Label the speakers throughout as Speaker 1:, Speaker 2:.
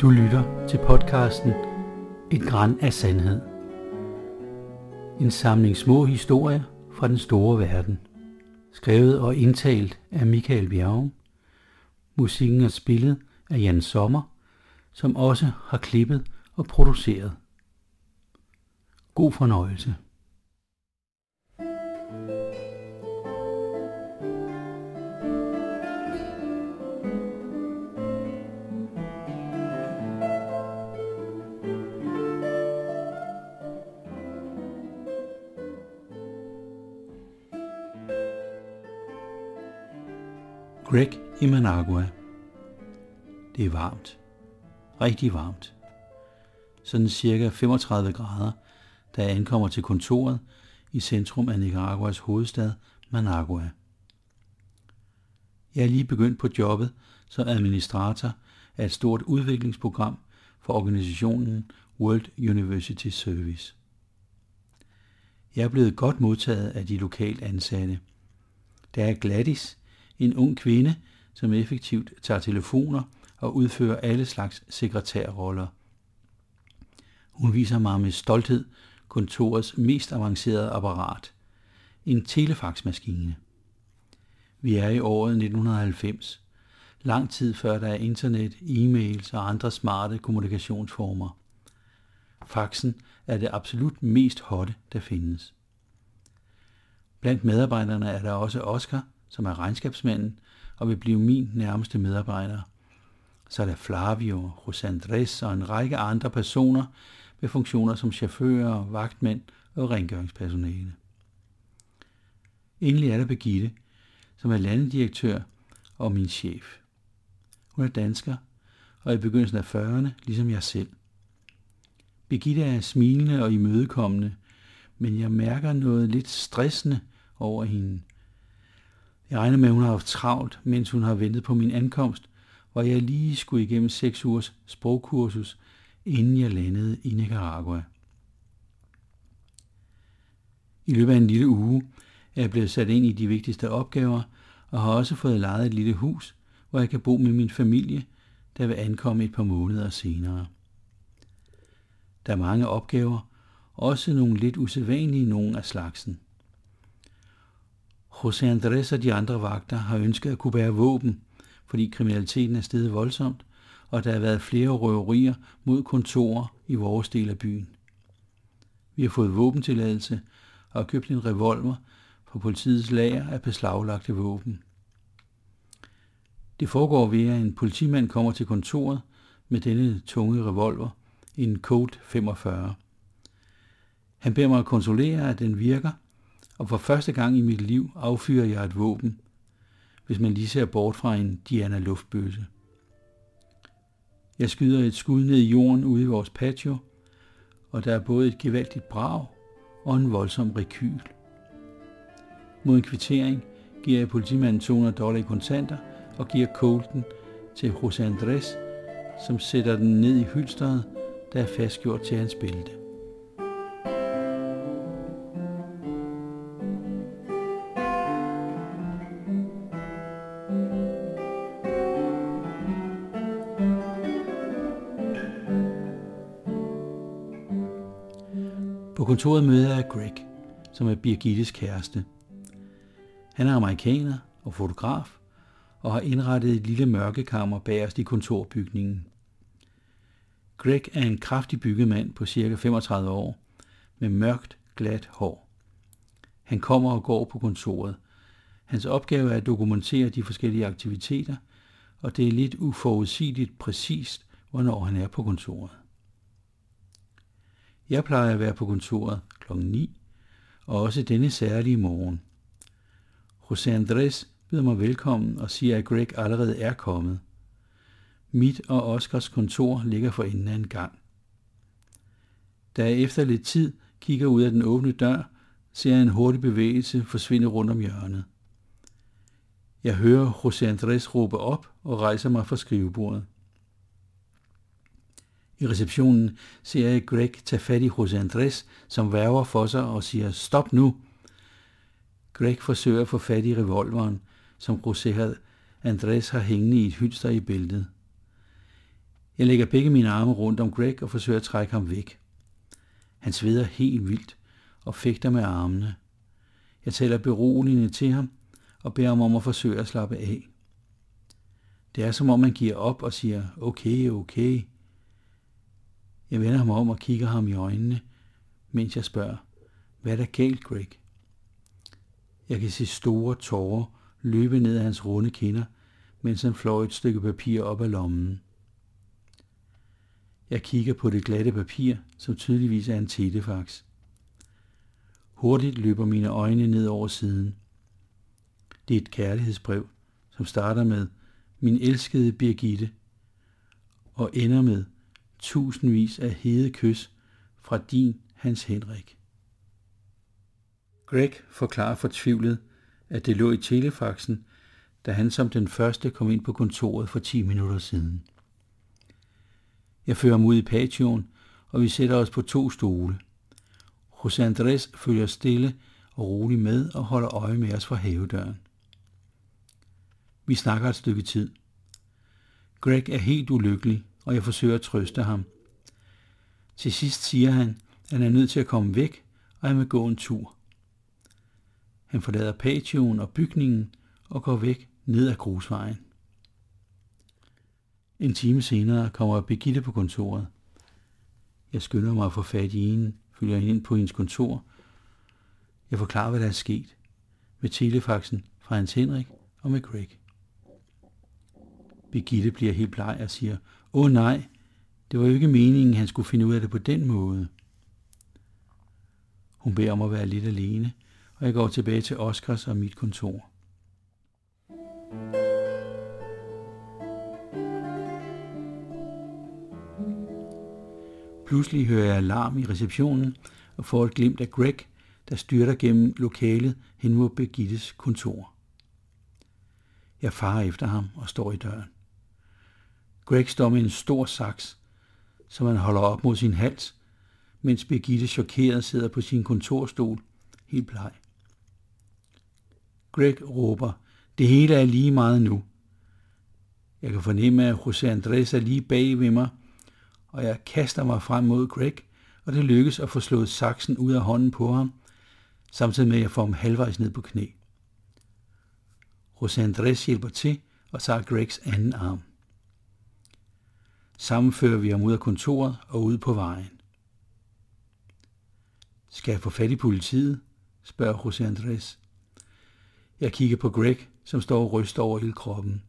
Speaker 1: Du lytter til podcasten Et græn af sandhed. En samling små historier fra den store verden. Skrevet og indtalt af Michael Bjerg. Musikken er spillet af Jan Sommer, som også har klippet og produceret. God fornøjelse. Greg i Managua. Det er varmt. Rigtig varmt. Sådan cirka 35 grader, da jeg ankommer til kontoret i centrum af Nicaraguas hovedstad, Managua. Jeg er lige begyndt på jobbet som administrator af et stort udviklingsprogram for organisationen World University Service. Jeg er blevet godt modtaget af de lokalt ansatte. Der er Gladys, en ung kvinde, som effektivt tager telefoner og udfører alle slags sekretærroller. Hun viser mig med stolthed kontorets mest avancerede apparat, en telefaxmaskine. Vi er i året 1990, lang tid før der er internet, e-mails og andre smarte kommunikationsformer. Faxen er det absolut mest hotte, der findes. Blandt medarbejderne er der også Oscar, som er regnskabsmanden og vil blive min nærmeste medarbejder. Så er der Flavio, José og en række andre personer med funktioner som chauffører, vagtmænd og rengøringspersonale. Endelig er der Begitte, som er landedirektør og min chef. Hun er dansker og i begyndelsen af 40'erne, ligesom jeg selv. Birgitte er smilende og imødekommende, men jeg mærker noget lidt stressende over hende. Jeg regner med, at hun har haft travlt, mens hun har ventet på min ankomst, hvor jeg lige skulle igennem seks ugers sprogkursus, inden jeg landede i Nicaragua. I løbet af en lille uge er jeg blevet sat ind i de vigtigste opgaver, og har også fået lejet et lille hus, hvor jeg kan bo med min familie, der vil ankomme et par måneder senere. Der er mange opgaver, også nogle lidt usædvanlige nogen af slagsen. José Andrés og de andre vagter har ønsket at kunne bære våben, fordi kriminaliteten er steget voldsomt, og der har været flere røverier mod kontorer i vores del af byen. Vi har fået våbentilladelse og har købt en revolver fra politiets lager af beslaglagte våben. Det foregår ved, at en politimand kommer til kontoret med denne tunge revolver, en Colt 45. Han beder mig at kontrollere, at den virker, og for første gang i mit liv affyrer jeg et våben, hvis man lige ser bort fra en Diana luftbøsse. Jeg skyder et skud ned i jorden ude i vores patio, og der er både et gevaldigt brag og en voldsom rekyl. Mod en kvittering giver jeg politimanden 200 dollar i kontanter og giver Colten til José Andrés, som sætter den ned i hylsteret, der er fastgjort til hans bælte. Kontoret møder jeg Greg, som er Birgittes kæreste. Han er amerikaner og fotograf, og har indrettet et lille mørkekammer bagerst i kontorbygningen. Greg er en kraftig bygget mand på cirka 35 år, med mørkt, glat hår. Han kommer og går på kontoret. Hans opgave er at dokumentere de forskellige aktiviteter, og det er lidt uforudsigeligt præcist, hvornår han er på kontoret. Jeg plejer at være på kontoret kl. 9, og også denne særlige morgen. José Andrés byder mig velkommen og siger, at Greg allerede er kommet. Mit og Oscars kontor ligger for enden af en gang. Da jeg efter lidt tid kigger ud af den åbne dør, ser jeg en hurtig bevægelse forsvinde rundt om hjørnet. Jeg hører José Andrés råbe op og rejser mig fra skrivebordet. I receptionen ser jeg Greg tage fat i José Andrés, som værver for sig og siger, stop nu. Greg forsøger at få fat i revolveren, som José Andrés har hængende i et hylster i bæltet. Jeg lægger begge mine arme rundt om Greg og forsøger at trække ham væk. Han sveder helt vildt og fægter med armene. Jeg taler beroligende til ham og beder ham om at forsøge at slappe af. Det er som om man giver op og siger, okay, okay. Jeg vender ham om og kigger ham i øjnene, mens jeg spørger, hvad er der galt, Greg? Jeg kan se store tårer løbe ned ad hans runde kinder, mens han flår et stykke papir op af lommen. Jeg kigger på det glatte papir, som tydeligvis er en telefax. Hurtigt løber mine øjne ned over siden. Det er et kærlighedsbrev, som starter med min elskede Birgitte og ender med tusindvis af hede kys fra din Hans Henrik. Greg forklarer fortvivlet, at det lå i telefaxen, da han som den første kom ind på kontoret for 10 minutter siden. Jeg fører ham ud i patioen, og vi sætter os på to stole. José Andrés følger stille og roligt med og holder øje med os fra havedøren. Vi snakker et stykke tid. Greg er helt ulykkelig, og jeg forsøger at trøste ham. Til sidst siger han, at han er nødt til at komme væk, og han vil gå en tur. Han forlader patioen og bygningen og går væk ned ad grusvejen. En time senere kommer Birgitte på kontoret. Jeg skynder mig at få fat i hende, følger hende ind på hendes kontor. Jeg forklarer, hvad der er sket med telefaxen fra Hans Henrik og med Greg. Birgitte bliver helt bleg og siger, åh nej, det var jo ikke meningen, han skulle finde ud af det på den måde. Hun beder om at være lidt alene, og jeg går tilbage til Oscars og mit kontor. Pludselig hører jeg alarm i receptionen og får et glimt af Greg, der styrter gennem lokalet hen mod Begittes kontor. Jeg farer efter ham og står i døren. Greg står med en stor saks, som han holder op mod sin hals, mens Birgitte chokeret sidder på sin kontorstol, helt bleg. Greg råber, det hele er lige meget nu. Jeg kan fornemme, at José Andrés er lige bag ved mig, og jeg kaster mig frem mod Greg, og det lykkes at få slået saksen ud af hånden på ham, samtidig med at jeg får ham halvvejs ned på knæ. José Andrés hjælper til og tager Gregs anden arm sammenfører vi ham ud af kontoret og ud på vejen. Skal jeg få fat i politiet? spørger José Andrés. Jeg kigger på Greg, som står og ryster over hele kroppen.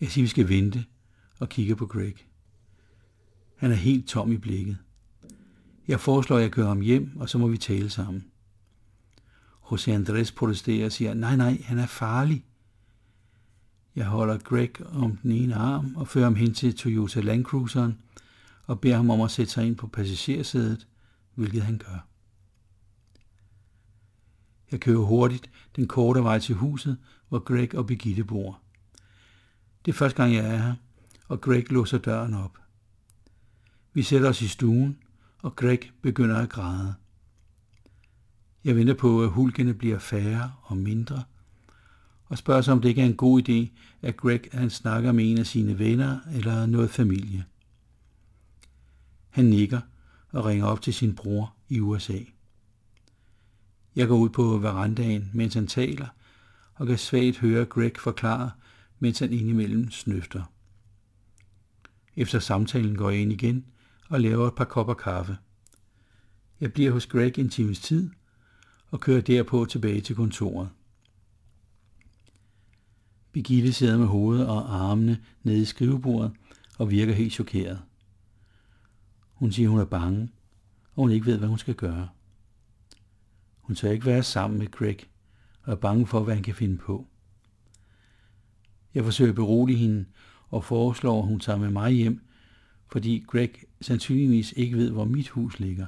Speaker 1: Jeg siger, vi skal vente, og kigger på Greg. Han er helt tom i blikket. Jeg foreslår, at jeg kører ham hjem, og så må vi tale sammen. José Andrés protesterer og siger, nej, nej, han er farlig. Jeg holder Greg om den ene arm og fører ham hen til Toyota Land Cruiseren og beder ham om at sætte sig ind på passagersædet, hvilket han gør. Jeg kører hurtigt den korte vej til huset, hvor Greg og Birgitte bor. Det er første gang, jeg er her, og Greg låser døren op. Vi sætter os i stuen, og Greg begynder at græde. Jeg venter på, at hulkene bliver færre og mindre, og spørger sig, om det ikke er en god idé, at Greg han snakker med en af sine venner eller noget familie. Han nikker og ringer op til sin bror i USA. Jeg går ud på verandaen, mens han taler, og kan svagt høre Greg forklare, mens han indimellem snøfter. Efter samtalen går jeg ind igen og laver et par kopper kaffe. Jeg bliver hos Greg en times tid og kører derpå tilbage til kontoret. Birgitte sidder med hovedet og armene nede i skrivebordet og virker helt chokeret. Hun siger, hun er bange, og hun ikke ved, hvad hun skal gøre. Hun tør ikke være sammen med Greg og er bange for, hvad han kan finde på. Jeg forsøger at berolige hende og foreslår, at hun tager med mig hjem, fordi Greg sandsynligvis ikke ved, hvor mit hus ligger.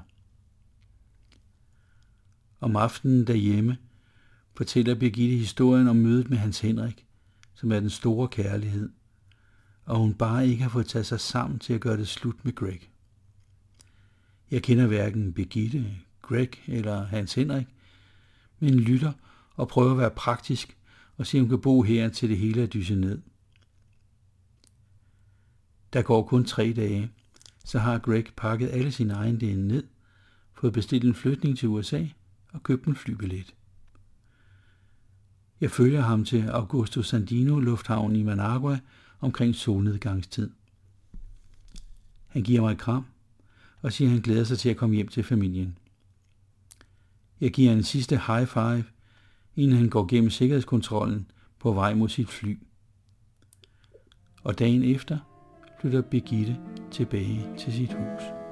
Speaker 1: Om aftenen derhjemme fortæller Birgitte historien om mødet med Hans Henrik, som er den store kærlighed, og hun bare ikke har fået taget sig sammen til at gøre det slut med Greg. Jeg kender hverken Begitte, Greg eller Hans Henrik, men lytter og prøver at være praktisk og se, om hun kan bo her til det hele er dyse ned. Der går kun tre dage, så har Greg pakket alle sine ejendele ned, fået bestilt en flytning til USA og købt en flybillet. Jeg følger ham til Augusto Sandino Lufthavn i Managua omkring solnedgangstid. Han giver mig et kram og siger, at han glæder sig til at komme hjem til familien. Jeg giver en sidste high five, inden han går gennem sikkerhedskontrollen på vej mod sit fly. Og dagen efter flytter Birgitte tilbage til sit hus.